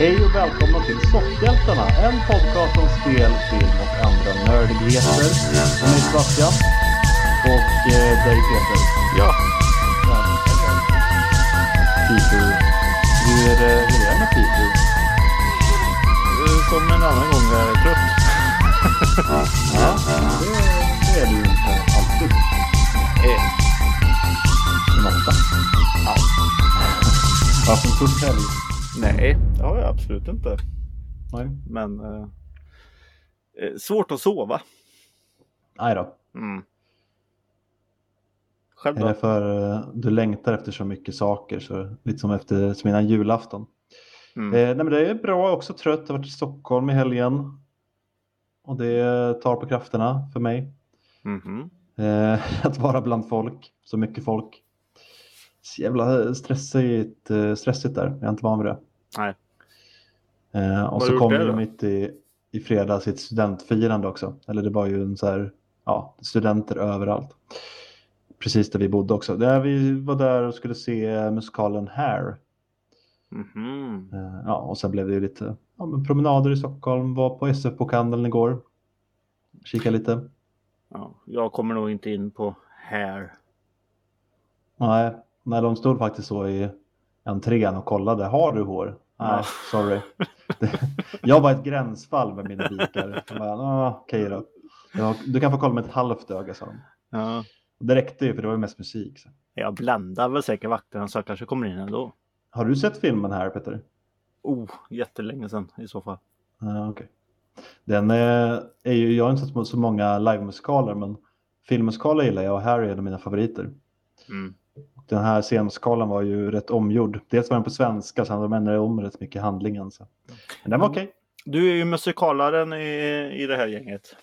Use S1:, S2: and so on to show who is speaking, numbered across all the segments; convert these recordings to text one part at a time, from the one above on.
S1: Hej och välkomna till Soffhjältarna, en podcast om spel, film och andra nördigheter. Jag är Sebastian och eh, dig Peter.
S2: Ja,
S1: Peter. Hur är det, hur är det med Peter?
S2: som en annan gång är jag trött.
S1: Ja, det, det är du ju inte alltid.
S2: Eh,
S1: ofta.
S2: Ja.
S1: Haft en tuff helg.
S2: Nej, det har jag absolut inte.
S1: Nej.
S2: Men eh, eh, svårt att sova.
S1: Nej då.
S2: Mm. Själv
S1: Är det
S2: då?
S1: för eh, du längtar efter så mycket saker så lite som efter som innan julafton.
S2: Mm.
S1: Eh, nej men det är bra, också trött. Jag har varit i Stockholm i helgen. Och det tar på krafterna för mig.
S2: Mhm.
S1: Eh, att vara bland folk, så mycket folk. Så jävla stressigt, eh, stressigt där, jag är inte van vid det.
S2: Nej.
S1: Eh, och så kom
S2: där
S1: ju
S2: då?
S1: mitt i, i fredags ett studentfirande också. Eller det var ju en så här, ja, studenter överallt. Precis där vi bodde också. Där vi var där och skulle se musikalen Hair.
S2: Mhm.
S1: Eh, Ja, och sen blev det ju lite ja, men promenader i Stockholm, var på SF-bokhandeln igår. Kika lite.
S2: Ja, jag kommer nog inte in på här.
S1: Nej, nej, de stod faktiskt så i entrén och kollade. Har du hår? Nej,
S2: Ja.
S1: sorry. Jag var ett gränsfall med mina vikar. "Ah, Okej då. Ja, du kan få kolla med ett halvt öga, sa de.
S2: Ja.
S1: Det räckte ju för det var ju mest musik. Så.
S2: Jag bländar väl säkert vakterna så jag kanske kommer in ändå.
S1: Har du sett filmen här Peter?
S2: Oh, jättelänge sedan i så fall.
S1: Ja, okej. Den är, är ju, jag har inte sett så många livemusikaler men filmmusikaler gillar jag och Harry är en av mina favoriter.
S2: Mm.
S1: Den här scenmusikalen var ju rätt omgjord. Dels var den på svenska så de ändrade om rätt mycket handlingen. Så. Men den var okej.
S2: Du är ju musikalaren i, i det här gänget.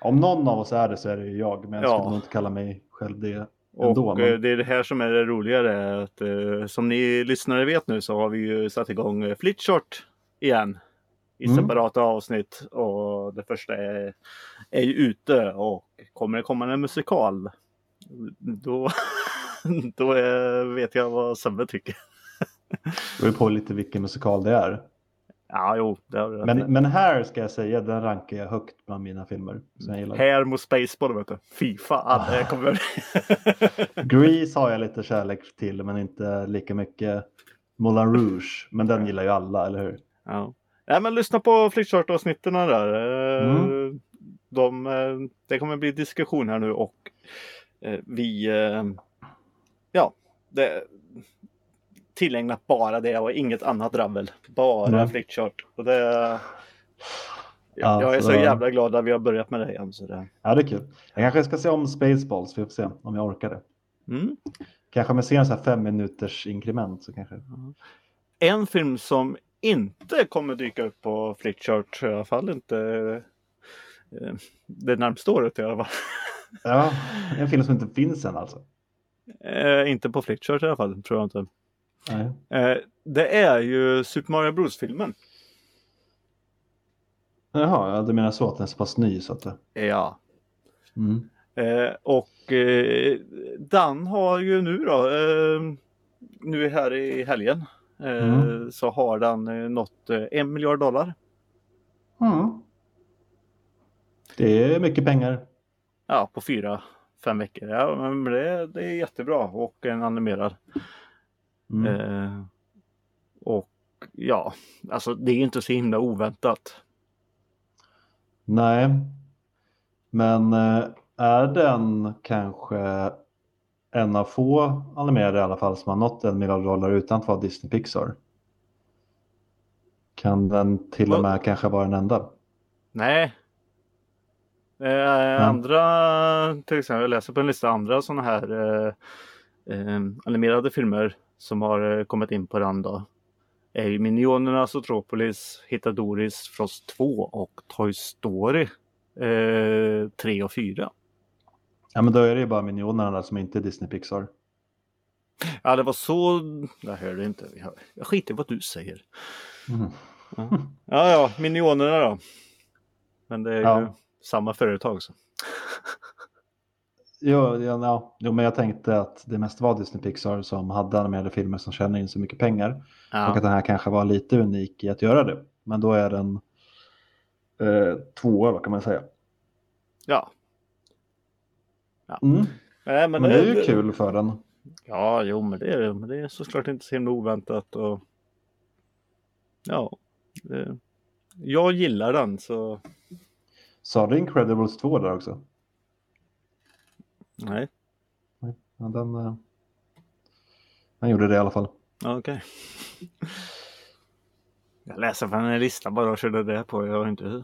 S1: Om någon av oss är det så är det ju jag. Men jag
S2: Ja.
S1: skulle nog inte kalla mig själv det
S2: Och
S1: ändå.
S2: eh,
S1: Men...
S2: det är det här som är det roligare. Att, eh, som ni lyssnare vet nu så har vi ju satt igång eh, Flitchart igen. I
S1: Mm.
S2: separata avsnitt. Och det första är, är ju ute. Och kommer det komma en musikal. Då, då är, vet jag vad Sebbe tycker.
S1: Det beror på lite vilken musikal det är.
S2: Ja, jo, det i.
S1: Men, men här ska jag säga, den rankar jag högt bland mina filmer. Som jag gillar.
S2: Här mot Spaceball vet du. Fy fan, jag kommer...
S1: Grease har jag lite kärlek till men inte lika mycket Moulin Rouge. Men den gillar ju alla, eller hur?
S2: Ja. Nej, men lyssna på Flickchart-avsnitten där. Eh,
S1: Mm.
S2: De, eh, det kommer bli diskussion här nu och eh, vi ja, det tillägnat bara det och inget annat drabbel. Bara
S1: Mm.
S2: Flickchart. Och det,
S1: Ja,
S2: jag, jag är
S1: så
S2: så jävla glad att vi har börjat med det igen. Så det,
S1: Ja, det är kul. Jag kanske ska se om Spaceballs, vi får se om jag orkar det.
S2: mm.
S1: Kanske om jag ser en sån här fem minuters inkrement så kanske.
S2: En film som inte kommer dyka upp på Flickchart, i alla fall inte eh, det närmsta året i alla fall.
S1: Ja, en film som inte finns än alltså.
S2: Eh, inte på Flickchart i alla fall, tror jag inte.
S1: Nej.
S2: Eh, det är ju Super Mario Bros-filmen.
S1: Jaha, ja, du menar så att den är så pass ny så att det...
S2: Ja.
S1: Mm.
S2: Eh, och eh, den har ju nu då, eh, nu här i helgen, eh,
S1: Mm.
S2: så har den eh, nått eh, en miljard dollar.
S1: Mm. Det är mycket pengar.
S2: Ja, på fyra, fem veckor. Ja, men det, det är jättebra och en animerad.
S1: Mm.
S2: Eh, och ja, alltså det är inte så himla oväntat.
S1: Nej, men eh, är den kanske en av få animerade i alla fall som har nått en miljard dollar utan att vara Disney Pixar? Kan den till och med kanske vara den enda?
S2: Nej. Eh, Andra, till exempel, jag läser på en lista andra sådana här eh, eh, animerade filmer som har eh, kommit in på den då. Är ju Minionerna, Zootropolis, Hitadoris, Frost 2 och Toy Story eh, 3 och 4.
S1: Ja, men då är det ju bara Minionerna som inte är Disney Pixar.
S2: Ja, det var så... Jag hörde inte. Jag, skiter i vad du säger.
S1: Mm.
S2: Ja, ja, Minionerna då. Men det är ju
S1: Ja.
S2: Samma företag. Så.
S1: Jo, ja, ja, jo, men jag tänkte att det mest var Disney Pixar som hade animerade filmer som tjänar in så mycket pengar. Och att
S2: Ja,
S1: den här kanske var lite unik i att göra det. Men då är den eh, tvåa, vad kan man säga.
S2: ja.
S1: Mm.
S2: Nej,
S1: Men, det är ju kul för den.
S2: Ja, jo, men det är det. Men det är såklart inte så himla oväntat. Och... Ja, det... jag gillar den så
S1: Sa du Incredibles 2 där också?
S2: nej,
S1: Ja, den, eh, den gjorde det i alla fall.
S2: Ja, okej. Jag läser från en lista bara och körde det på. Jag har inte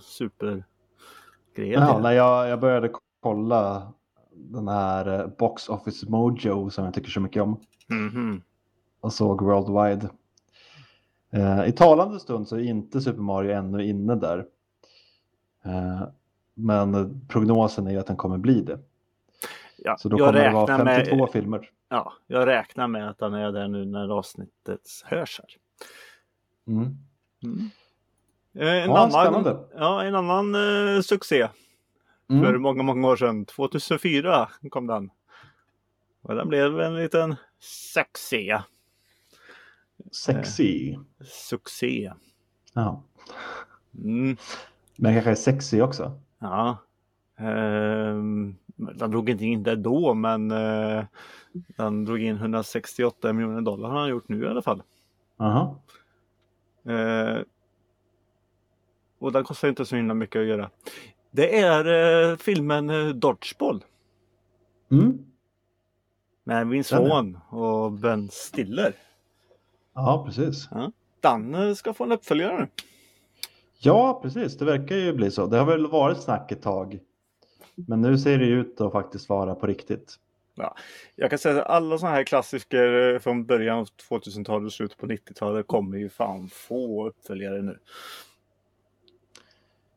S1: Jaha,
S2: till.
S1: när jag, jag började kolla den här eh, Box Office Mojo som jag tycker så mycket om.
S2: Mhm.
S1: och såg Worldwide. Eh, I talande stund så är inte Super Mario ännu inne där. Eh, men prognosen är ju att den kommer bli det.
S2: Ja,
S1: Så då kommer det vara
S2: räknar
S1: 52
S2: med,
S1: filmer.
S2: ja, jag räknar med att den är där nu när avsnittet hörs här.
S1: Mm.
S2: Mm. Eh, En,
S1: Ja,
S2: annan, ja, en annan eh, succé för
S1: Mm.
S2: många, många år sedan. 2004 kom den. Och den blev en liten succé.
S1: Sexy.
S2: Succé.
S1: Ja.
S2: Mm.
S1: Men kanske sexy också.
S2: Ja. Ehm, den drog inte in det då men eh, den drog in 168 miljoner dollar har han gjort nu i alla fall.
S1: Aha.
S2: Eh, och den kostar inte så himla mycket att göra. Det är eh, filmen eh, Dodgeball
S1: Mm.
S2: med
S1: Den är-
S2: Vaughn och Ben Stiller.
S1: Ja, precis.
S2: Den eh, ska få en uppföljare nu.
S1: Ja, precis. Det verkar ju bli så. Det har väl varit snack ett tag. Men nu ser det ut att faktiskt vara på riktigt.
S2: Jag kan säga att alla sådana här klassiker eh, från början av 2000-talet och slutet på 90-talet kommer ju fan få uppföljare nu.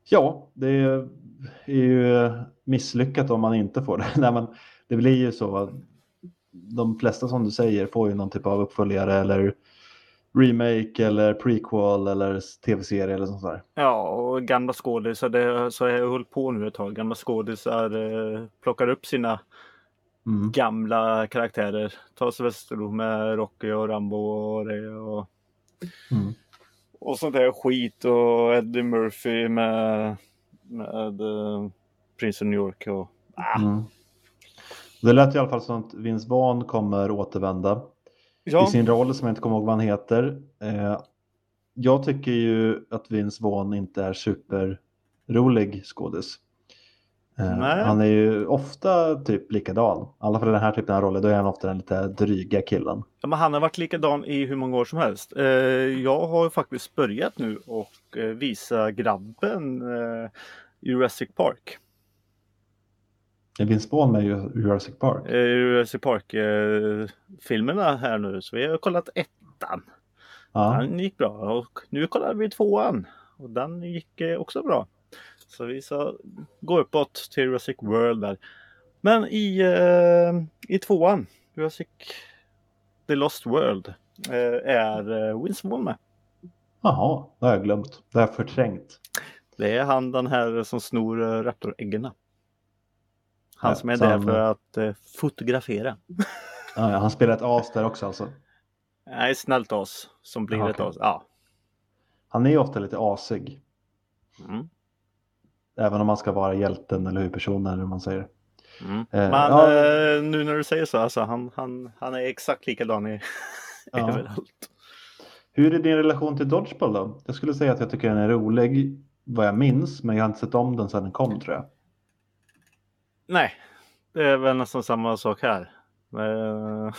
S1: Ja, det är ju misslyckat om man inte får det. Nej, men det blir ju så. De flesta som du säger får ju någon typ av uppföljare eller remake eller prequel eller tv-serie eller sånt där.
S2: Ja, och gamla skådisar, det så jag hållit på nu ett tag. Gamla skådisar eh, plockar upp sina
S1: Mm.
S2: gamla karaktärer. Ta Sylvester med Rocky och Rambo och det och,
S1: Mm.
S2: och sånt där skit och Eddie Murphy med, med uh, Prince of New York och ah,
S1: Mm. Det lät i alla fall som att Vince Vaughn kommer återvända
S2: ja,
S1: i sin roll som jag inte kommer ihåg vad han heter. Eh, jag tycker ju att Vince Vaughn inte är superrolig skådis. Eh, han är ju ofta typ likadan. I alla fall i den här typen av roller, då är han ofta den lite dryga killen.
S2: Ja, men han har varit likadan i hur många år som helst. Eh, jag har ju faktiskt börjat nu och eh, visa grabben eh, Jurassic Park.
S1: Är Vince Vaughn med Jurassic Park?
S2: Eh, Jurassic Park eh, här nu så vi har kollat ettan.
S1: Ja.
S2: Den gick bra och nu kollar vi tvåan och den gick eh, också bra. Så vi ska gå uppåt till Jurassic World där. Men i, eh, i tvåan, Jurassic The Lost World, eh, är eh, Vince Vaughn med.
S1: Jaha, det har jag glömt. Det har jag förträngt.
S2: Det är han den här som snor uh, raptoräggen. Han
S1: Ja,
S2: som är
S1: så
S2: där för att eh, fotografera.
S1: Ja, ja, han spelar ett as där också alltså.
S2: Nej, snällt as som blir
S1: Jaha,
S2: ett
S1: okej.
S2: as. Ja.
S1: Han är ju ofta lite asig.
S2: Mm.
S1: Även om man ska vara hjälten eller huvudpersonen eller hur man säger.
S2: Mm.
S1: Eh,
S2: Men
S1: ja.
S2: eh, nu när du säger så, alltså, han, han, han är exakt likadan i
S1: Ja.
S2: överallt.
S1: Hur är din relation till Dodgeball då? Jag skulle säga att jag tycker den är rolig vad jag minns, men jag har inte sett om den sedan den kom tror jag.
S2: Nej, det är väl nästan samma sak här. Eh,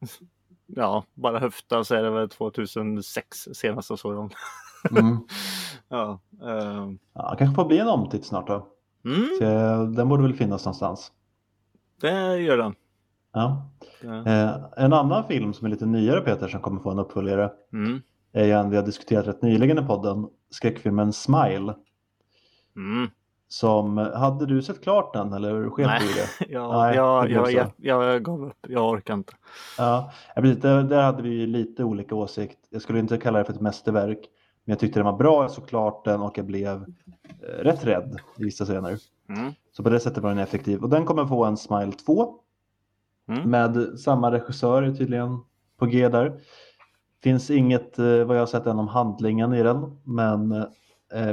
S2: ja, bara höfta så är det väl 2006 senast jag såg dem.
S1: Mm.
S2: ja, eh,
S1: Ja, kanske får bli en omtitt snart då.
S2: mm,
S1: Så, den borde väl finnas någonstans.
S2: det gör den.
S1: Ja.
S2: Det-
S1: Eh, en annan film som är lite nyare Peter som kommer få en uppföljare
S2: Mm,
S1: är en vi har diskuterat rätt nyligen i podden, skräckfilmen Smile.
S2: mm.
S1: Som, hade du sett klart den eller sket du i det?
S2: Ja,
S1: Nej,
S2: jag, jag, jag, jag gav upp. Jag orkar inte.
S1: Ja, precis. Där, där hade vi lite olika åsikt. Jag skulle inte kalla det för ett mästerverk. Men jag tyckte den var bra, jag såg klart den och jag blev eh, rätt rädd i vissa scener.
S2: Mm.
S1: Så på det sättet var den effektiv. Och den kommer få en Smile 2
S2: Mm.
S1: med samma regissör tydligen på G där. Finns inget eh, vad jag har sett än om handlingen i den, men eh,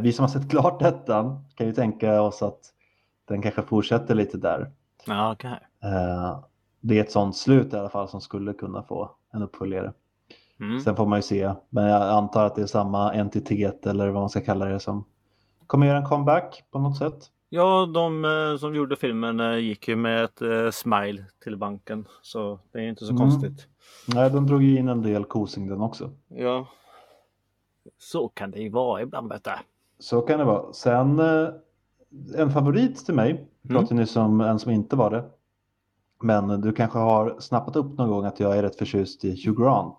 S1: vi som har sett klart ettan kan ju tänka oss att den kanske fortsätter lite där.
S2: Ja, okej.
S1: Eh, det är ett sånt slut i alla fall som skulle kunna få en uppföljare.
S2: Mm.
S1: Sen får man ju se, men jag antar att det är samma entitet eller vad man ska kalla det som kommer göra en comeback på något sätt.
S2: Ja, de eh, som gjorde filmen eh, gick ju med ett eh, smile till banken. Så det är inte så
S1: Mm.
S2: konstigt.
S1: Nej, de drog ju in en del kosing den också.
S2: Ja. Så kan det ju vara ibland vet du.
S1: Så kan det vara. Sen eh, en favorit till mig, vi
S2: Mm.
S1: pratade nyss om en som inte var det. Men du kanske har snappat upp någon gång att jag är rätt förtjust i Hugh Grant.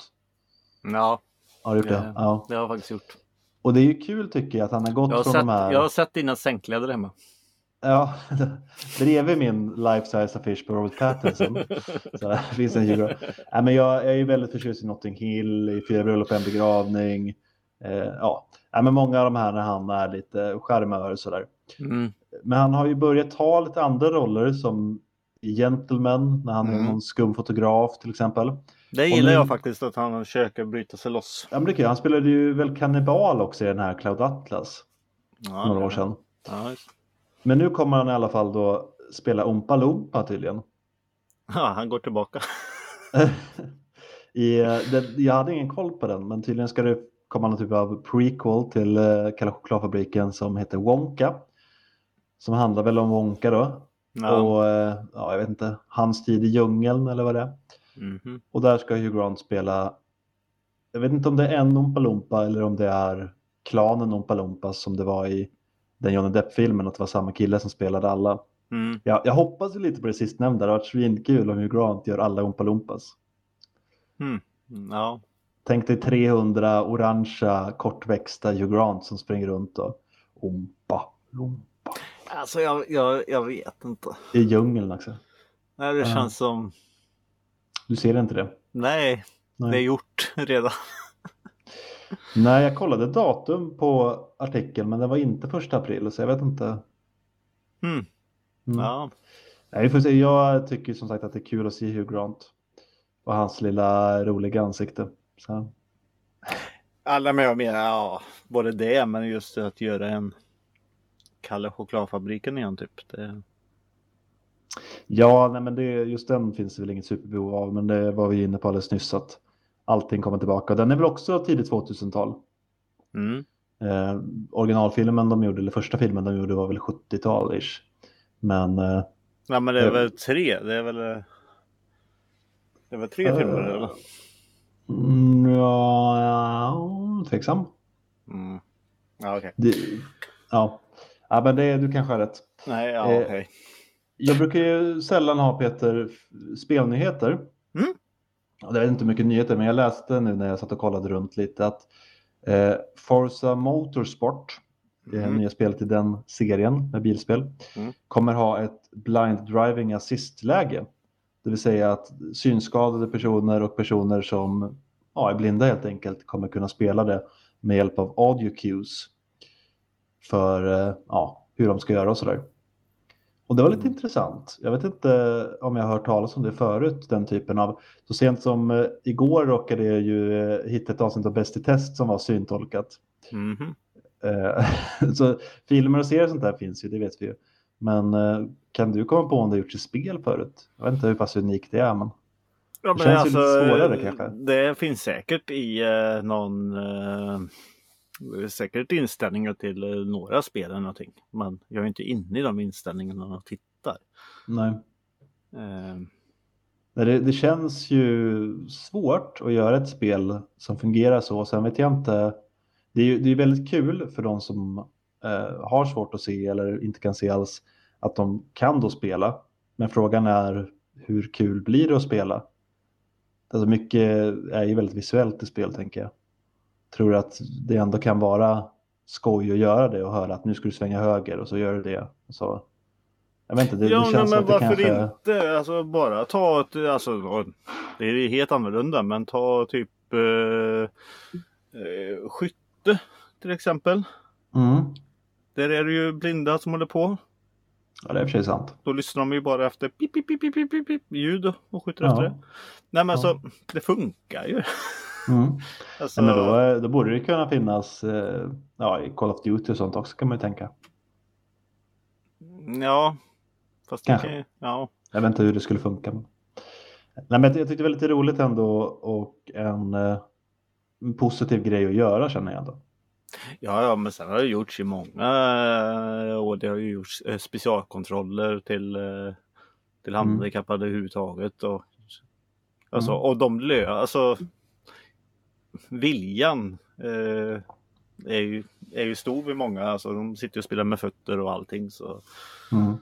S2: Ja,
S1: Har du gjort det? Ja.
S2: det har jag faktiskt gjort.
S1: Och det är ju kul tycker jag att han har gått
S2: Jag har,
S1: från
S2: sett,
S1: de här...
S2: jag har sett dina sängkläder hemma.
S1: Ja, bredvid min life size affisch på Robert Pattinson. Så finns en Hugh Grant. Nej, men jag, jag är ju väldigt förtjust i Notting Hill, i Fyra bröllop och en begravning. Eh, ja, men många av de här när han är lite charmör och sådär.
S2: Mm.
S1: Men han har ju börjat ta lite andra roller som Gentleman, när han är
S2: Mm.
S1: någon skum fotograf till exempel.
S2: Det gillar
S1: nu-
S2: jag faktiskt att han försöker bryta sig loss.
S1: Ja, men det är kul. Han spelade ju väl kannibal också i den här Cloud Atlas
S2: Ja,
S1: några år sedan.
S2: Ja,
S1: Men nu kommer han i alla fall då spela Oompa Loompa tydligen.
S2: ja, han går tillbaka.
S1: I, eh, den, jag hade ingen koll på den, men tydligen ska det komma någon typ av prequel till uh, Kalle chokladfabriken som heter Wonka. Som handlar väl om Wonka då.
S2: Ja.
S1: Och eh, ja, jag vet inte, hans tid i djungeln eller vad det är.
S2: Mhm.
S1: Och där ska Hugh Grant spela, jag vet inte om det är en Oompa Loompa eller om det är klanen Oompa Loompas som det var i den Johnny Depp-filmen, att det var samma kille som spelade alla.
S2: Mm.
S1: Jag, jag hoppas ju lite på det sistnämnda, det har varit svinkul om Hugh Grant gör alla Oompa Loompas.
S2: Mm. Ja.
S1: Tänk dig 300 orangea kortväxta Hugh Grant som springer runt och Oompa Loompa
S2: Alltså jag, jag, jag vet inte.
S1: i djungeln också.
S2: Nej, det känns som...
S1: Du ser inte det?
S2: Nej,
S1: Nej.
S2: det är gjort redan.
S1: Nej, jag kollade datum på artikeln men det var inte första april så jag vet inte.
S2: Mm.
S1: Mm.
S2: Ja.
S1: Nej, se. Jag tycker som sagt att det är kul att se Hugh Grant och hans lilla roliga ansikte. Så.
S2: Alla med och med, ja, både det men just att göra en Kalle chokladfabriken igen typ. Det...
S1: Ja, nej, men det, just den finns det väl inget superbehov av, men det var vi inne på alldeles nyss att allting kommer tillbaka. Den är väl också tidigt 2000-tal.
S2: Mm.
S1: Eh, originalfilmen de gjorde, eller första filmen de gjorde var väl 70-tal-ish. Men eh,
S2: Ja men det är
S1: Ja.
S2: väl tre, det är väl Det är väl tre
S1: Eh,
S2: filmer eller?
S1: Mm, ja, tveksam.
S2: Mm. Ja okej.
S1: Det, ja. ja, men det, du kanske har rätt.
S2: Nej, ja
S1: Eh,
S2: okej.
S1: Jag brukar ju sällan ha Peter spelnyheter.
S2: Mm.
S1: Det är inte mycket nyheter, men jag läste nu när jag satt och kollade runt lite att eh, Forza Motorsport, det
S2: Mhm.
S1: nya spelet i den serien med bilspel,
S2: Mm.
S1: kommer ha ett blind driving assist-läge. Det vill säga att synskadade personer och personer som ja, är blinda helt enkelt kommer kunna spela det med hjälp av audio cues för eh, ja, hur de ska göra och sådär. Och det var lite
S2: Mm.
S1: intressant. Jag vet inte om jag har hört talas om det förut, den typen av... Så sent som eh, igår råkade jag ju eh, hitta ett avsnitt av Bäst i test som var syntolkat. Eh, så filmer och serier och sånt där finns ju, det vet vi ju. Men eh, kan du komma på om det har gjorts i spel förut? Jag vet inte hur pass unikt det är, men
S2: Ja,
S1: Det
S2: men
S1: känns ju lite svårare kanske.
S2: Det finns säkert i eh, någon eh, Säkert inställningar till eh, några spel eller någonting. Men jag är inte inne i de inställningarna och tittar.
S1: nej.
S2: Eh,
S1: Nej, Det, det känns ju svårt att göra ett spel som fungerar så. Sen vet jag inte. Det är ju det är väldigt kul för de som eh, har svårt att se eller inte kan se alls att de kan då spela. Men frågan är hur kul blir det att spela? Alltså mycket är ju väldigt visuellt i spel tänker jag. Tror att det ändå kan vara skoj att göra det och höra att nu ska du svänga höger och så gör du det. Och så, jag vet inte, det,
S2: ja,
S1: det känns
S2: men
S1: att det
S2: varför
S1: kanske...
S2: inte? Alltså bara ta ett, alltså det är helt annorlunda, men ta typ eh, eh, skytte till exempel.
S1: Mm.
S2: Där är det ju blinda som håller på.
S1: Ja, det är sig sant.
S2: Då lyssnar de ju bara efter pip, pip, pip, pip, pip, pip, ljud och skjuter
S1: Ja.
S2: efter det. Nej men
S1: Ja.
S2: alltså, det funkar ju.
S1: Mm.
S2: Alltså,
S1: men då, då borde det kunna finnas eh, ja, i Call of Duty och sånt också kan man ju tänka.
S2: Ja, fast
S1: Kanske.
S2: kan ju, ja.
S1: Jag vet inte hur det skulle funka. Men... Nej, men jag tyckte det var lite roligt ändå och en, eh, en positiv grej att göra känner jag ändå.
S2: Ja, ja, men sen har det gjorts i många och det har ju gjorts eh, specialkontroller till, eh, till
S1: Mm.
S2: handikappade överhuvudtaget. Och, alltså,
S1: Mm.
S2: och de lö, alltså viljan eh, är, ju, är ju stor vid många. Alltså, de sitter och spelar med fötter och allting. Så
S1: Mm.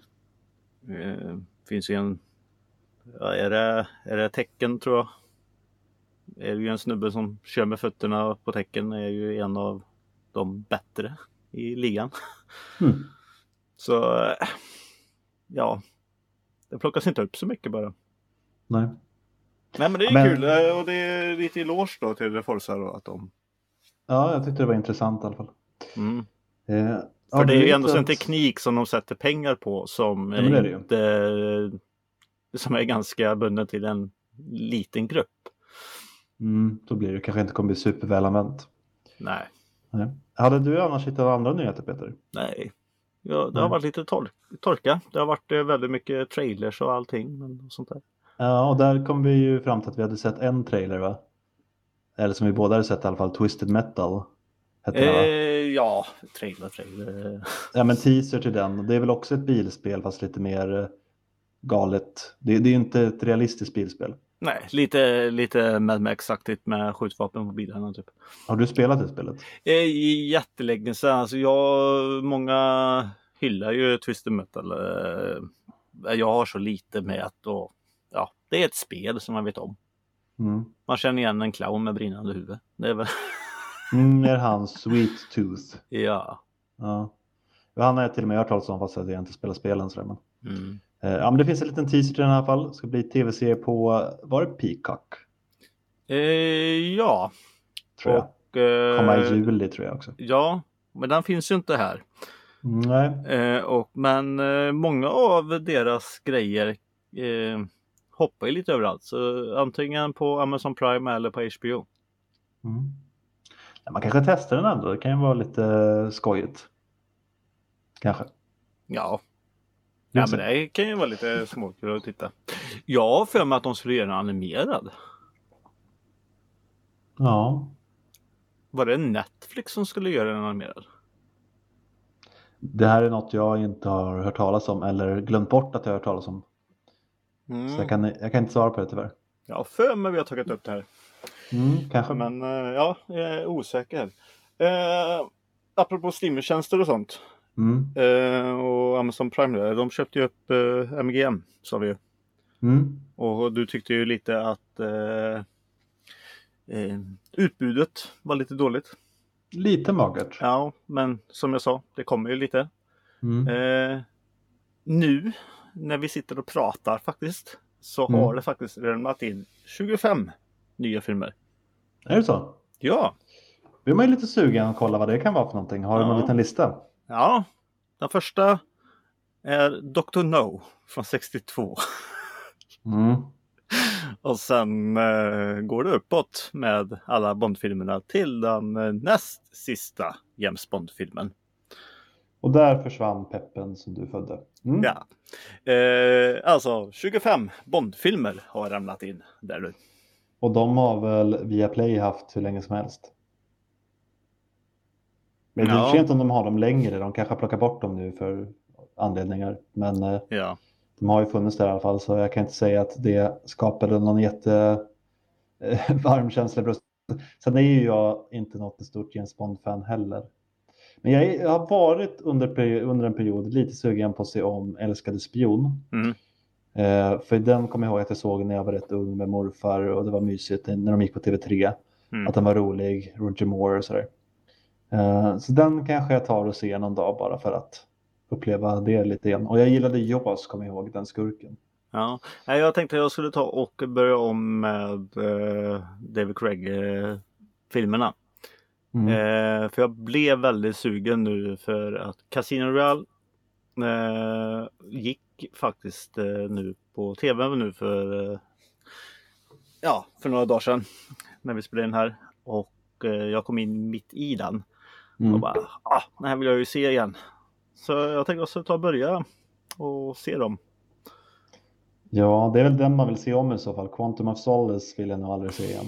S2: eh, finns ju en, ja, är det, är det tecken tror jag. Är det ju en snubbe som kör med fötterna på tecken är ju en av de bättre i ligan.
S1: Mm.
S2: Så ja, det plockas inte upp så mycket bara.
S1: Nej.
S2: Nej men det är
S1: Men-
S2: kul och det är lite eloge då till Forza då att de...
S1: Ja, jag tyckte det var intressant i alla fall.
S2: Mm.
S1: Eh,
S2: För det är ju ändå
S1: avbrytet-
S2: en teknik som de sätter pengar på som
S1: Ja, är ju.
S2: inte som är ganska bunden till en liten grupp.
S1: Mm, då blir det kanske inte kommer bli supervälanvänt.
S2: Nej,
S1: Nej. Hade du annars hittat andra nyheter Peter?
S2: nej. Ja, det
S1: Nej.
S2: har varit lite tor- torka. Det har varit eh, väldigt mycket trailers och allting. Men sånt där.
S1: Ja, och där kom vi ju fram till att vi hade sett en trailer va? Eller som vi båda hade sett i alla fall, Twisted Metal. Hette den?
S2: Eh, ja, trailer, trailer.
S1: Ja men teaser till den. Det är väl också ett bilspel fast lite mer eh, galet. Det, det är inte ett realistiskt bilspel.
S2: Nej, lite, lite Mad Max-aktigt med skjutvapen på bilarna typ.
S1: Har du spelat det spelet?
S2: Eh, Jättelänge sedan. Alltså jag, många hyllar ju Twisted Metal. Eh, Jag har så lite med att och, ja, det är ett spel som man vet om.
S1: Mm.
S2: Man känner igen en clown med brinnande huvud. Det är väl,
S1: Mm, är han Sweet Tooth.
S2: ja.
S1: Ja. Han har jag till och med hört talas om fast att jag inte spelar spelen sådär. Men...
S2: Mm.
S1: Eh, Ja men det finns en liten teaser till den alla fall. Det ska bli tv-serie på, var det Peacock?
S2: Eh, ja.
S1: Tror jag.
S2: Och, eh,
S1: Komma i juli tror jag också.
S2: Ja, men den finns ju inte här.
S1: Nej.
S2: Eh, och, men eh, många av deras grejer eh, hoppar ju lite överallt. Så antingen på Amazon Prime eller på HBO.
S1: Mm. Man kanske testar den ändå. Det kan ju vara lite skojigt. Kanske.
S2: Ja. Ja men det. kan ju vara lite småkul att titta. Jag har för mig att de skulle göra en animerad.
S1: Ja.
S2: Var det Netflix som skulle göra en animerad?
S1: Det här är något jag inte har hört talas om eller glömt bort att jag har hört talas om.
S2: Mm.
S1: Så jag kan, jag kan inte svara på det tyvärr.
S2: Jag har för mig vi har tagit upp det här.
S1: Mm, kanske.
S2: Men eh, ja, jag är osäker. Eh, apropå streamingtjänster och sånt.
S1: Mm.
S2: Eh, och Amazon Prime, där, de köpte ju upp eh, MGM sa vi ju.
S1: Mm.
S2: Och du tyckte ju lite att eh, eh, utbudet var lite dåligt.
S1: Lite magert.
S2: Ja, men som jag sa, det kommer ju lite.
S1: Mm.
S2: Eh, nu när vi sitter och pratar faktiskt så
S1: Mm.
S2: har det faktiskt ramlat in 25 nya filmer.
S1: Är det så?
S2: Ja,
S1: Då är man ju lite sugen att kolla vad det kan vara för någonting. Har du
S2: Ja.
S1: någon liten lista?
S2: Ja. Den första är Dr. No från 62.
S1: Mm.
S2: Och sen eh, går det uppåt med alla Bondfilmerna till den eh, näst sista James Bond-filmen.
S1: Och där försvann peppen som du födde. Mm.
S2: Ja. Eh, alltså 25 Bondfilmer har ramlat in där nu.
S1: Och de har väl Viaplay haft hur länge som helst. Men det är
S2: Ja.
S1: inte om de har dem längre. De kanske har plockat bort dem nu för anledningar. Men eh,
S2: Ja.
S1: de har ju funnits där i alla fall. Så jag kan inte säga att det skapade någon jätte eh, varm känsla i bröstet. Sen är ju jag inte något stort James Bond-fan heller. Men jag, är, jag har varit under, under en period lite sugen på att se om Älskade spion.
S2: Mm.
S1: Eh, för den kommer jag ihåg att jag såg när jag var rätt ung med morfar och det var mysigt när de gick på TV3.
S2: Mm.
S1: Att den var rolig, Roger Moore och sådär. Eh, så den kanske jag tar och ser någon dag bara för att uppleva det lite igen. Och jag gillade Jaws, kommer jag ihåg, den skurken.
S2: Ja. Jag tänkte jag skulle ta och börja om med eh, David Craig-filmerna.
S1: Mm.
S2: Eh, för jag blev väldigt sugen nu för att Casino Royale eh, gick faktiskt eh, nu på tv nu för ja, för några dagar sedan när vi spelade in här och jag kom in mitt i den
S1: Mm.
S2: och bara ah, den här vill jag ju se igen. Så jag tänkte också ta och börja och se dem.
S1: Ja, det är väl den man vill se om i så fall. Quantum of Solace vill jag nog aldrig se igen.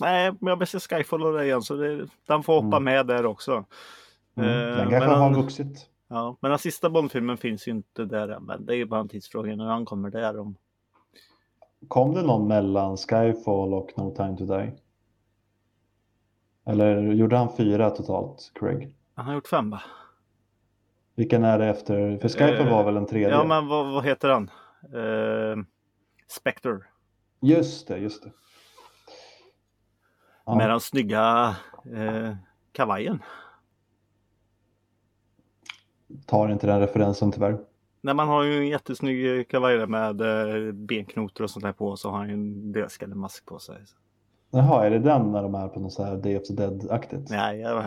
S2: Nej, men jag vill se Skyfall och det igen så det, den får hoppa
S1: Mm.
S2: med där också.
S1: Mm.
S2: Eh,
S1: Den kanske
S2: men
S1: har vuxit.
S2: Ja, men den sista Bondfilmen finns ju inte där än. Men det är ju bara en tidsfråga när han kommer där. Om...
S1: Kom det någon mellan Skyfall och No Time To Die? Eller gjorde han fyra totalt, Craig?
S2: Han har gjort fem va?
S1: Vilken är det efter? För Skyfall
S2: Eh,
S1: var väl en tredje?
S2: Ja, men vad, vad heter han? Uh, Spectre.
S1: Just det, just det. Ja.
S2: Med den snygga eh, kavajen.
S1: Tar inte den referensen tyvärr.
S2: Nej, man har ju en jättesnygg kavaj med eh, benknotor och sånt där på. Och så har han ju en dödskallemask på sig.
S1: Jaha, är det den när de är på något så här Day of the Dead-aktigt?
S2: Nej, jag,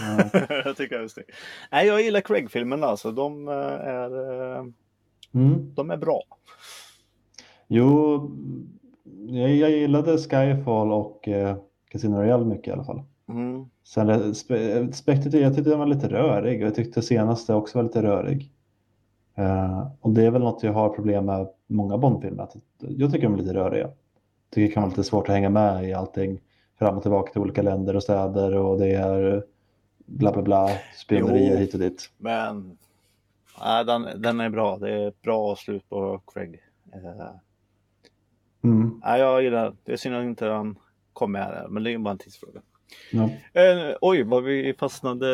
S1: Ja.
S2: jag tycker det är snyggt. Nej, jag gillar Craig-filmerna alltså. De eh, är, eh,
S1: Mm.
S2: de är bra.
S1: Jo, jag, jag gillade Skyfall och eh, Casino Royale mycket i alla fall.
S2: Mm.
S1: Sen eh, Spe- Spectre, jag tyckte den var lite rörig och jag tyckte senaste också var lite rörig. Eh, och det är väl något jag har problem med många Bondfilmer. att Jag tycker de är lite röriga. Tycker det kan vara lite svårt att hänga med i allting. Fram och tillbaka till olika länder och städer och det är bla bla bla, spionerier hit och dit.
S2: Men nej, den, den är bra. Det är ett bra slut på Craig. Eh,
S1: Mm.
S2: nej, jag gillar den. Det är synd att inte han kom med där, men det är bara en tidsfråga.
S1: Ja,
S2: Eh, oj, vad vi fastnade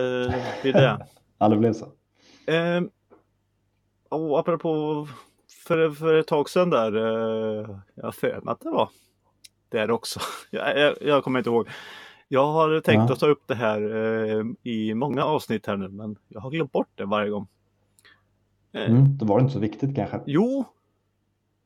S2: vid det.
S1: aldrig blev så.
S2: Eh, och apropå för, för ett tag sedan där. Eh, jag har för mig att det var där också. jag, jag, jag kommer inte ihåg. Jag har tänkt
S1: Ja.
S2: att ta upp det här eh, i många avsnitt här nu, men jag har glömt bort det varje gång. Eh,
S1: Mm. Då var det inte så viktigt kanske.
S2: Jo,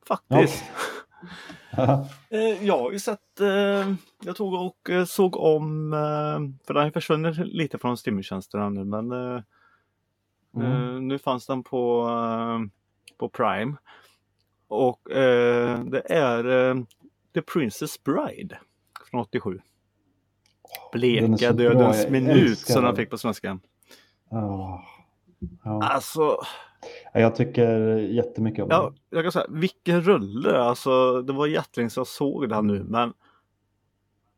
S2: faktiskt.
S1: Ja.
S2: Eh, jag har ju sett, eh, jag tog och eh, såg om, eh, för den har försvunnit lite från streamingtjänsterna nu men eh,
S1: Mm.
S2: nu fanns den på, på Prime. Och det är The Princess Bride från 87.
S1: Den är
S2: Bleka dödens minut som den fick på svenska.
S1: Ja. Ja.
S2: Alltså,
S1: Ja, Jag tycker jättemycket om
S2: ja, jag kan säga vilken rulle. Alltså, det var jättelänge sedan jag såg den nu men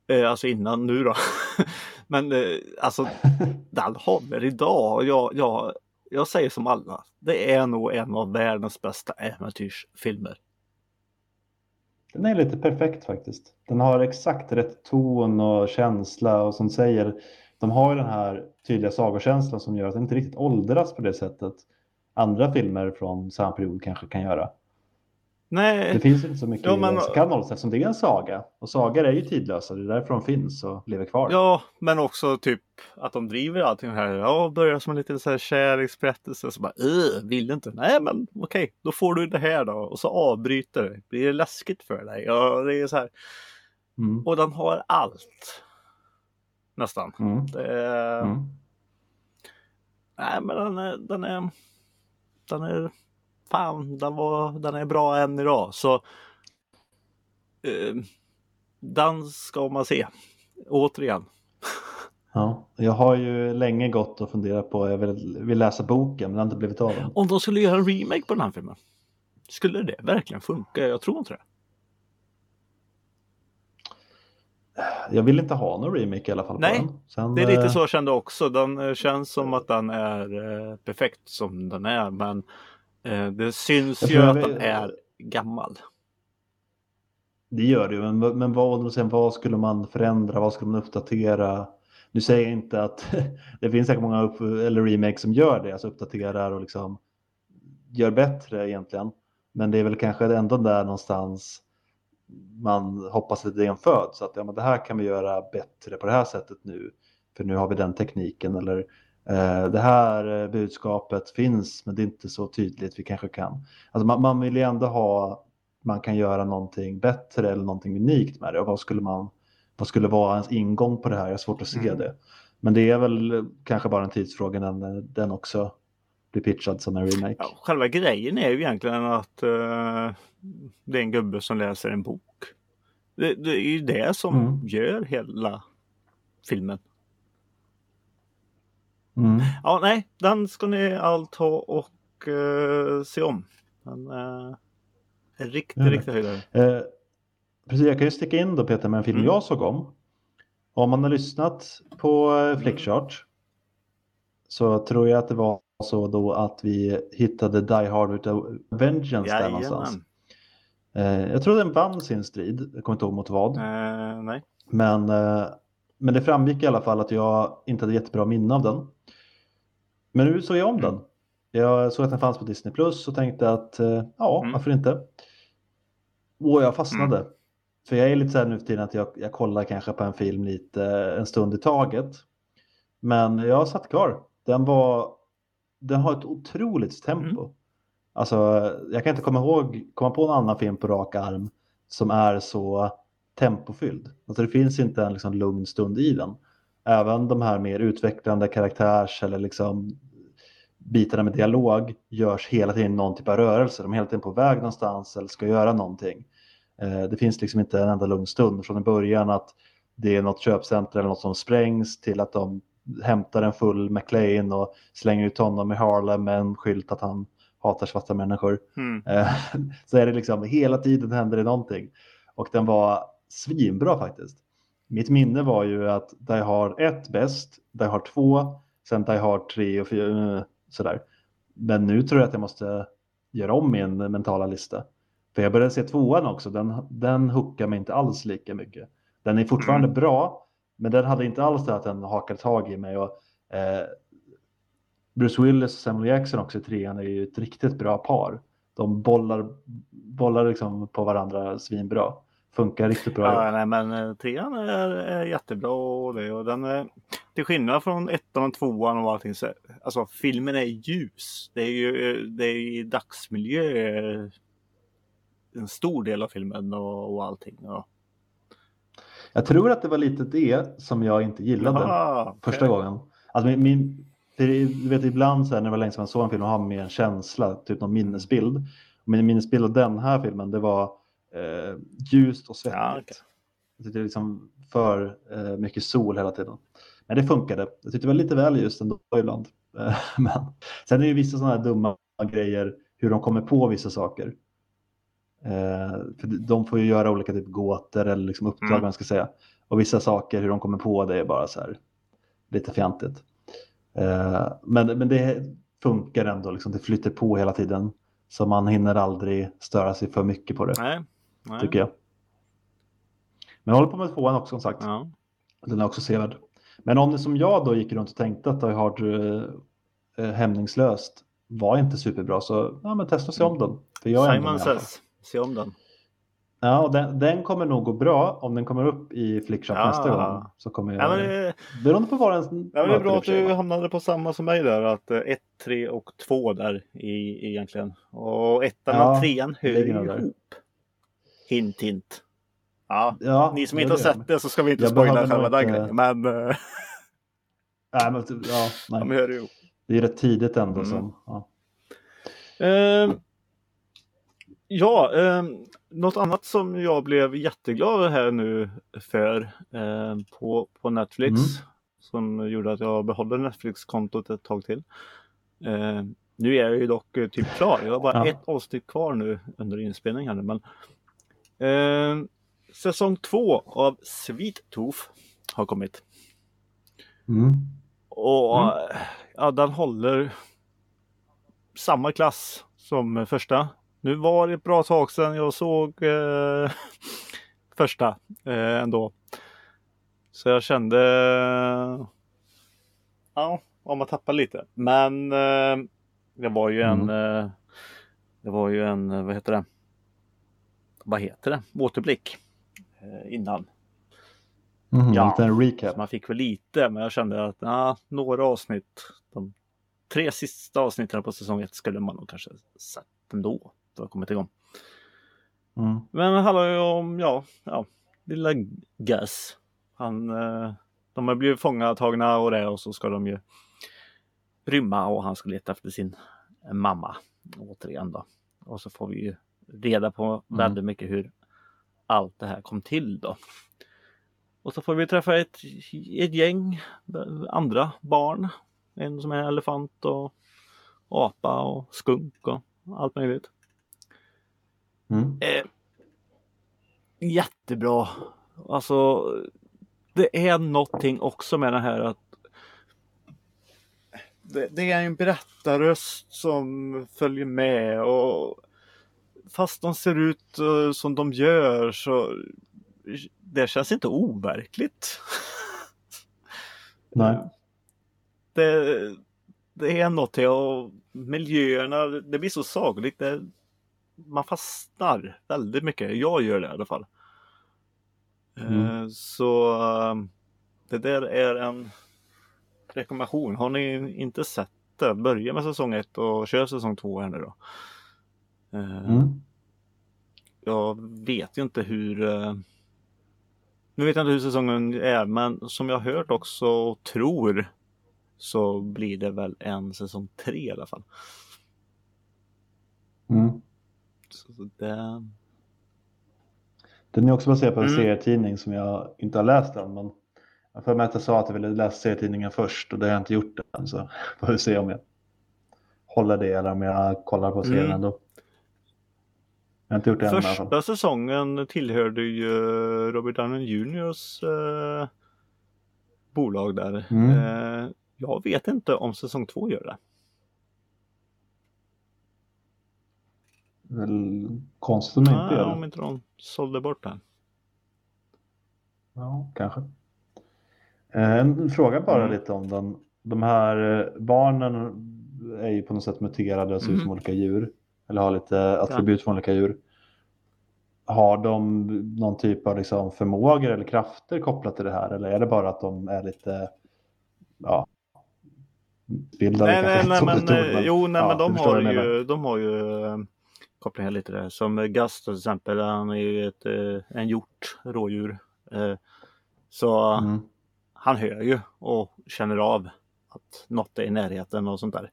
S2: eh, Alltså innan nu då. men eh, alltså
S1: den
S2: håller idag. Jag, jag, jag säger som alla. Det är nog en av världens bästa äventyrsfilmer.
S1: Den är lite perfekt faktiskt. Den har exakt rätt ton och känsla och som säger, de har ju den här tydliga sagokänslan som gör att den inte riktigt åldras på det sättet andra filmer från samma period kanske kan göra. Det
S2: Nej,
S1: finns inte så mycket
S2: Ja, men-
S1: det som kan eftersom det är en saga. Och sagor är ju tidlösa, det är därför de finns och lever kvar.
S2: ja, men också typ att de driver allting här. Ja, börjar som en liten så här kärleksberättelse. Så bara, "Ugh, vill inte? Nej, men okej, då får du det här då. Och så avbryter det. Blir det läskigt för dig? Ja, det är så här.
S1: Mm.
S2: Och den har allt. Nästan.
S1: Mm.
S2: Det är...
S1: Mm.
S2: Nej, men den är, den är, den är, fan, den, var, den är bra än idag. Så eh, den ska man se. Återigen.
S1: Ja. Jag har ju länge gått och funderat på, jag vill, vill läsa boken men det har inte blivit av än.
S2: Om de skulle göra en remake på den här filmen. Skulle det verkligen funka? Jag tror inte det.
S1: Jag vill inte ha någon remake i alla fall
S2: Nej,
S1: på den. Sen,
S2: Det är lite
S1: eh,
S2: så jag kände också. Den eh, känns som att den är eh, perfekt som den är. Men det syns ju att den är gammal.
S1: Det gör det ju, men, men vad, sen, vad skulle man förändra, vad skulle man uppdatera? Nu säger jag inte att det finns säkert många upp, eller remakes som gör det, alltså uppdaterar och liksom gör bättre egentligen. Men det är väl kanske ändå där någonstans man hoppas att idén föds. Att ja, men det här kan vi göra bättre på det här sättet nu. För nu har vi den tekniken. Eller eh, det här eh, budskapet finns men det är inte så tydligt. Vi kanske kan. Alltså man, man vill ju ändå ha man kan göra någonting bättre eller någonting unikt med det. Och vad skulle man vad skulle vara ens ingång på det här? Jag har svårt att se
S2: Mm.
S1: det. Men det är väl kanske bara en tidsfråga när den också blir pitchad som en remake.
S2: Ja, själva grejen är ju egentligen att eh, det är en gubbe som läser en bok. Det, det är ju det som
S1: Mm.
S2: gör hela filmen.
S1: Mm.
S2: Ja, nej, den ska ni allt ha och eh, se om. Den eh, är riktigt,
S1: Ja.
S2: riktigt höjdare.
S1: Eh, precis, jag kan ju sticka in då Peter med en film
S2: Mm.
S1: jag såg om. Om man har lyssnat på eh, Flickchart så tror jag att det var så då att vi hittade Die Hard with a Vengeance där någonstans.
S2: Jajamän.
S1: Jag tror den vann sin strid, jag kommer inte ihåg mot vad.
S2: Nej.
S1: Men, men det framgick i alla fall att jag inte hade jättebra minne av den. Men nu såg jag om
S2: Mm.
S1: den. Jag såg att den fanns på Disney Plus och tänkte att eh, ja,
S2: Mm.
S1: varför inte? Och jag fastnade. För jag är lite så här nu för tiden att jag, jag kollar kanske på en film lite en stund i taget. Men jag satt kvar. Den var, den har ett otroligt tempo.
S2: Mm.
S1: Alltså, jag kan inte komma ihåg, komma på en annan film på rak arm som är så tempofylld. Alltså det finns inte en liksom lugn stund i den. Även de här mer utvecklande karaktärs eller liksom bitarna med dialog görs hela tiden någon typ av rörelse. De är hela tiden på väg någonstans eller ska göra någonting. Eh, Det finns liksom inte en enda lugn stund från början att det är något köpcenter eller något som sprängs till att de hämtar en full McLean och slänger ut honom i Harlem med en skylt att han hatar svarta människor.
S2: Mm.
S1: Eh, Så är det liksom hela tiden händer det någonting. Och den var svinbra faktiskt. Mitt minne var ju att Die Hard 1 bäst, Die Hard 2, sen Die Hard 3 och 4, sådär. Men nu tror jag att jag måste göra om min mentala lista. För jag började se tvåan också, den, den hookar mig inte alls lika mycket. Den är fortfarande
S2: Mm.
S1: bra, men den hade inte alls det att den hakar tag i mig. Och, eh, Bruce Willis och Samuel Jackson också i trean är ju ett riktigt bra par. De bollar, bollar liksom på varandra svinbra. Funkar riktigt bra.
S2: Ja, nej, men eh, trean är, är jättebra och det och den är, till skillnad från ettan och tvåan och allting så alltså filmen är ljus. Det är ju det är i dagsmiljö eh, en stor del av filmen och, och allting. Ja.
S1: Jag tror att det var lite det som jag inte gillade
S2: okej.
S1: första gången. Alltså min, min, du vet ibland så här, när det var länge sedan man såg en film och har mer en känsla, typ någon minnesbild. Min minnesbild av den här filmen det var eh, ljust och svettigt.
S2: Ja,
S1: tyckte det liksom för eh, mycket sol hela tiden. Men det funkade. Jag tyckte det var lite väl ljust ändå ibland. Eh, Men sen är det ju vissa sådana här dumma grejer hur de kommer på vissa saker. Eh, för de får ju göra olika typ gåtor eller liksom uppdrag
S2: Mm.
S1: man ska säga. Och vissa saker hur de kommer på det är bara så här lite fjantigt. Eh, men, men det funkar ändå, liksom, det flyter på hela tiden. Så man hinner aldrig störa sig för mycket på det,
S2: Nej. nej.
S1: tycker jag. Men jag håller på med tvåan också som sagt.
S2: Ja.
S1: Den är också sevärd. Men om det som jag då gick runt och tänkte att Die Hard eh, eh, hämningslöst var inte superbra så ja, men testa att se om den. För jag
S2: Simon. Says. Se om den.
S1: Ja, och den, den kommer nog gå bra om den kommer upp i Flickshop
S2: Ja.
S1: nästa gång. Så kommer jag,
S2: Ja, men det,
S1: Beroende på vad den
S2: ja, men det är bra
S1: och
S2: att du hamnade på samma som mig där. Att 1, 3 och 2 där i, egentligen. Och ettan
S1: Ja,
S2: och trean hör ihop. Hint hint. Ja,
S1: Ja,
S2: ni som inte har sett det så ska vi inte
S1: Jag
S2: spoila själva den grejen. Men eh,
S1: Nej, men, typ, ja, nej.
S2: de hör ihop.
S1: Det är rätt tidigt ändå.
S2: Mm.
S1: Som, ja.
S2: Ehm, ja, um, något annat som jag blev jätteglad här nu för ehm, på, på Netflix
S1: Mm.
S2: som gjorde att jag behåller Netflix-kontot ett tag till. Ehm, nu är jag ju dock eh, typ klar. Jag har bara
S1: Ja.
S2: ett avsnitt kvar nu under inspelningen. Men, ehm, säsong två av Sweet Tooth har kommit.
S1: Mm.
S2: Och
S1: Mm.
S2: ja, den håller samma klass som första. Nu var det ett bra tag sedan jag såg eh, första eh, ändå. Så jag kände ja, om man tappar lite. Men eh, det var ju en eh, det var ju en, eh, vad heter det? Vad heter det? Återblick innan.
S1: Mm.
S2: Ja.
S1: En recap.
S2: man fick väl lite, men jag kände att ah, några avsnitt, de tre sista avsnitten på säsong ett skulle man nog kanske sett ändå. Då har kommit igång.
S1: Mm.
S2: Men det handlar ju om, ja, ja lilla Gus Han, eh, de har blivit fångatagna och det och så ska de ju rymma och han ska leta efter sin mamma återigen då. Och så får vi ju reda på
S1: Mm.
S2: väldigt mycket hur allt det här kom till då. Och så får vi träffa ett, ett gäng andra barn. En som är elefant och apa och skunk och allt möjligt.
S1: Mm.
S2: Eh, jättebra. Alltså det är någonting också med det här att det, det är en berättarröst som följer med och fast de ser ut eh, som de gör så det känns inte overkligt.
S1: Nej.
S2: Det, det är något och miljöerna, det blir så sagolikt. Det, man fastnar väldigt mycket. Jag gör det i alla fall.
S1: Mm.
S2: Eh, Så eh, det där är en rekommendation. Har ni inte sett det, börja med säsong 1 och kör säsong 2 här nu då.
S1: Mm.
S2: Jag vet ju inte hur eh, Nu vet jag inte hur säsongen är men som jag hört också och tror så blir det väl en säsong 3 i alla fall.
S1: Mm.
S2: Så det,
S1: Den är också baserad på en
S2: Mm.
S1: serietidning som jag inte har läst än. Men jag för mig att jag sa att jag ville läsa serietidningen först och det har jag inte gjort än. Så får vi se om jag håller det eller om jag kollar på serien
S2: Mm.
S1: ändå. Jag har inte gjort det än i alla fall.
S2: Första säsongen tillhörde ju Robert Downey Juniors eh, bolag där.
S1: Mm.
S2: Eh, jag vet inte om säsong två gör det.
S1: Väl konstigt om inte gör
S2: om
S1: det.
S2: inte de sålde bort den.
S1: Ja, kanske. Eh, En fråga bara
S2: Mm.
S1: lite om den. De här eh, barnen är ju på något sätt muterade och ser ut
S2: Mm.
S1: som olika djur. Eller har lite attribut från olika djur. Har de någon typ av liksom förmågor eller krafter kopplat till det här? Eller är det bara att de är lite ja, utbildade?
S2: Nej, nej, nej, men, eh, jo, nej,
S1: ja,
S2: men de har, ju, de har ju kopplingar lite där. Som Gus till exempel, han är ju ett, eh, en hjort, rådjur. Eh, Så
S1: Mm.
S2: han hör ju och känner av att något är i närheten och sånt där.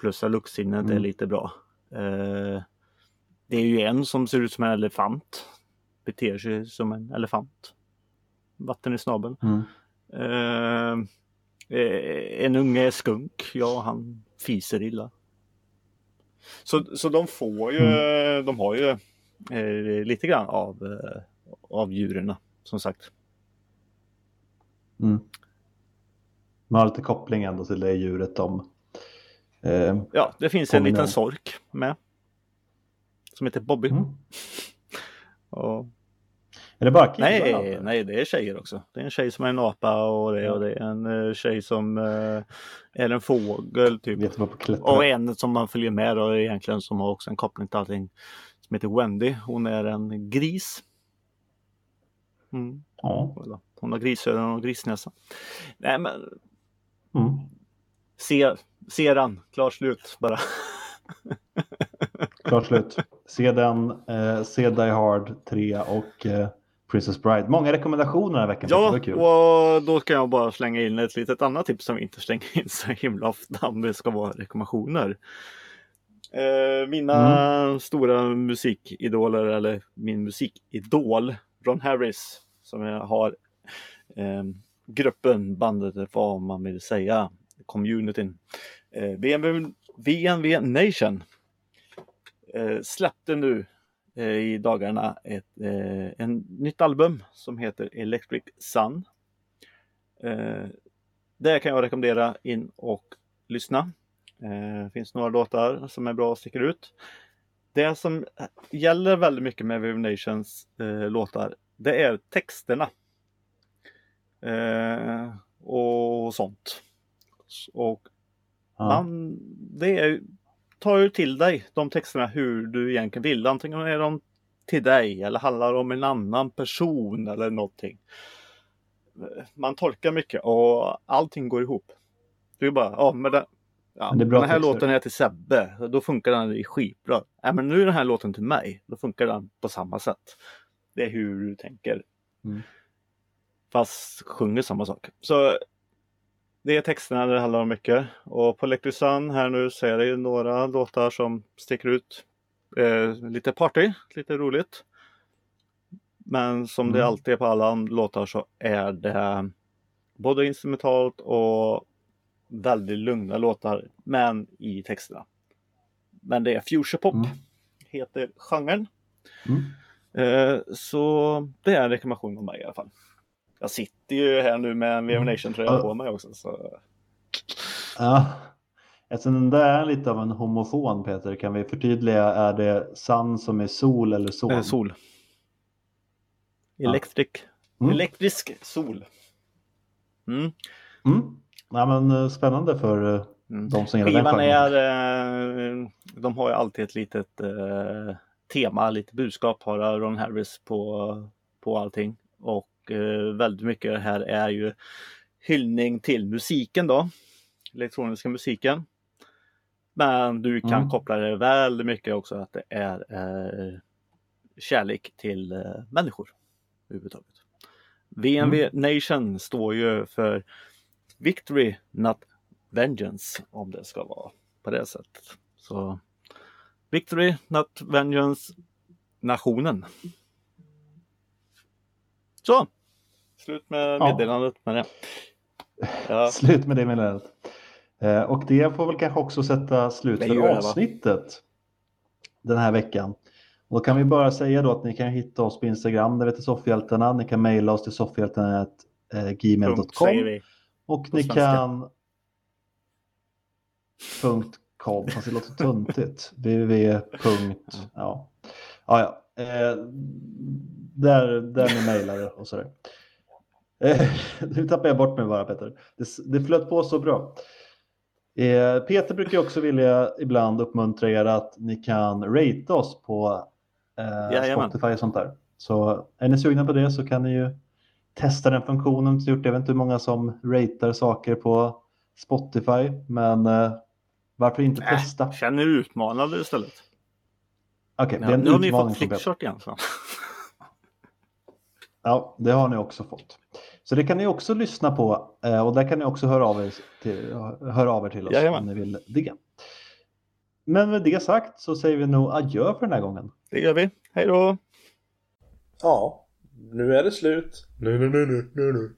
S2: Plus att luktsinnet är
S1: Mm.
S2: lite bra. Eh, Det är ju en som ser ut som en elefant. Beter sig som en elefant. Vatten i snabeln.
S1: Mm.
S2: Eh, eh, en unge är skunk. Ja, han fiser illa. Så, så de får ju, de har ju eh, lite grann av, av djuren som sagt.
S1: Mm. Man har lite koppling ändå till det djuret de eh,
S2: Ja, det finns en liten sork med. Som heter Bobby.
S1: mm.
S2: Och,
S1: Är det bara killar?
S2: nej, nej, det är tjejer också. Det är en tjej som är en apa och det, och det är en eh, tjej som eh, är en fågel typ. Och en som man följer med då egentligen som har också en koppling till allting. Som heter Wendy. Hon är en gris. Mm.
S1: Ja.
S2: Hon har grisöron och grisnäsa. Nej men
S1: Mm.
S2: Se, se den, klart slut bara.
S1: Klart slut. Se den, eh, se Die Hard 3 och eh, Princess Bride. Många rekommendationer den här veckan.
S2: Ja,
S1: det var kul.
S2: och då kan jag bara slänga in ett litet annat tips som vi inte slänger in så himla ofta om det ska vara rekommendationer. Eh, mina
S1: Mm.
S2: stora musikidoler eller min musikidol Ron Harris som jag har eh, gruppen, bandet, vad man vill säga, communityn. Eh, VNV, VNV Nation eh, släppte nu eh, i dagarna ett eh, en nytt album som heter Electric Sun. Eh, kan jag rekommendera in och lyssna. Eh, Det finns några låtar som är bra och sticker ut. Det som gäller väldigt mycket med VNV Nations eh, låtar, det är texterna. Eh, och sånt. Och
S1: Ja.
S2: man, det är, tar ju till dig de texterna hur du egentligen vill. Antingen är de till dig eller handlar om en annan person eller någonting. Man tolkar mycket och allting går ihop. Det är bara, ja men, det, ja,
S1: Men
S2: den här
S1: texter.
S2: låten är till Sebbe, då funkar den i skitbra. Ja, men nu är den här låten till mig, då funkar den på samma sätt. Det är hur du tänker.
S1: Mm.
S2: Fast sjunger samma sak. Så det är texterna det handlar om mycket. Och på Electric här nu så är det några låtar som sticker ut. Eh, lite party, lite roligt. Men som mm. det alltid är på alla låtar så är det både instrumentalt och väldigt lugna låtar, men i texterna. Men det är future pop, mm. heter genren. Mm. Eh, så det är en rekommendation av mig i alla fall. Jag sitter ju här nu med en VM. Nation-tröja mm. på mig också. Så...
S1: Ja, eftersom den där är lite av en homofon Peter, kan vi förtydliga, är det sun som är sol eller sol?
S2: Eh, sol. Electric. Mm. Elektrisk sol.
S1: Mm. Mm. Ja, men, eh, spännande för eh, mm. de som gillar
S2: Skivan den är, eh, de har ju alltid ett litet eh, tema, lite budskap har Ron Harris på, på allting. Och eh, väldigt mycket här är ju hyllning till musiken då, elektroniska musiken. Men du kan mm. koppla det väldigt mycket också att det är eh, kärlek till eh, människor överhuvudtaget. VNV mm. Nation står ju för Victory Not Vengeance om det ska vara på det sättet. Så Victory Not Vengeance Nationen. Så! Slut med meddelandet med det.
S1: Ja. Slut med det meddelandet. Eh, och det får väl kanske också sätta slut för avsnittet den här veckan. Och då kan vi bara säga då att ni kan hitta oss på Instagram där vi heter Soffhjältarna. Ni kan mejla oss till soffhjältarna.gmail.com eh, och ni kan .com, fast det låter tuntigt. www. Ja. Ja, ja. Eh, där, där ni mejlar och sådär. Eh, nu tappar jag bort mig bara Peter. Det, det flöt på så bra. Eh, Peter brukar också vilja ibland uppmuntra er att ni kan rate oss på eh, Spotify och sånt där. Så är ni sugna på det så kan ni ju testa den funktionen. Jag vet inte hur många som ratear saker på Spotify, men eh, varför inte äh, testa?
S2: Känner er utmanade istället.
S1: Okej, okay,
S2: ja, nu har ni fått igen. Så.
S1: Ja, det har ni också fått. Så det kan ni också lyssna på eh, och där kan ni också höra av er till, höra av er till oss Jajamän. om ni vill digga. Men med det sagt så säger vi nog adjö för den här gången.
S2: Det gör vi. Hej då!
S3: Ja, nu är det slut. Nu, nu, nu, nu, nu.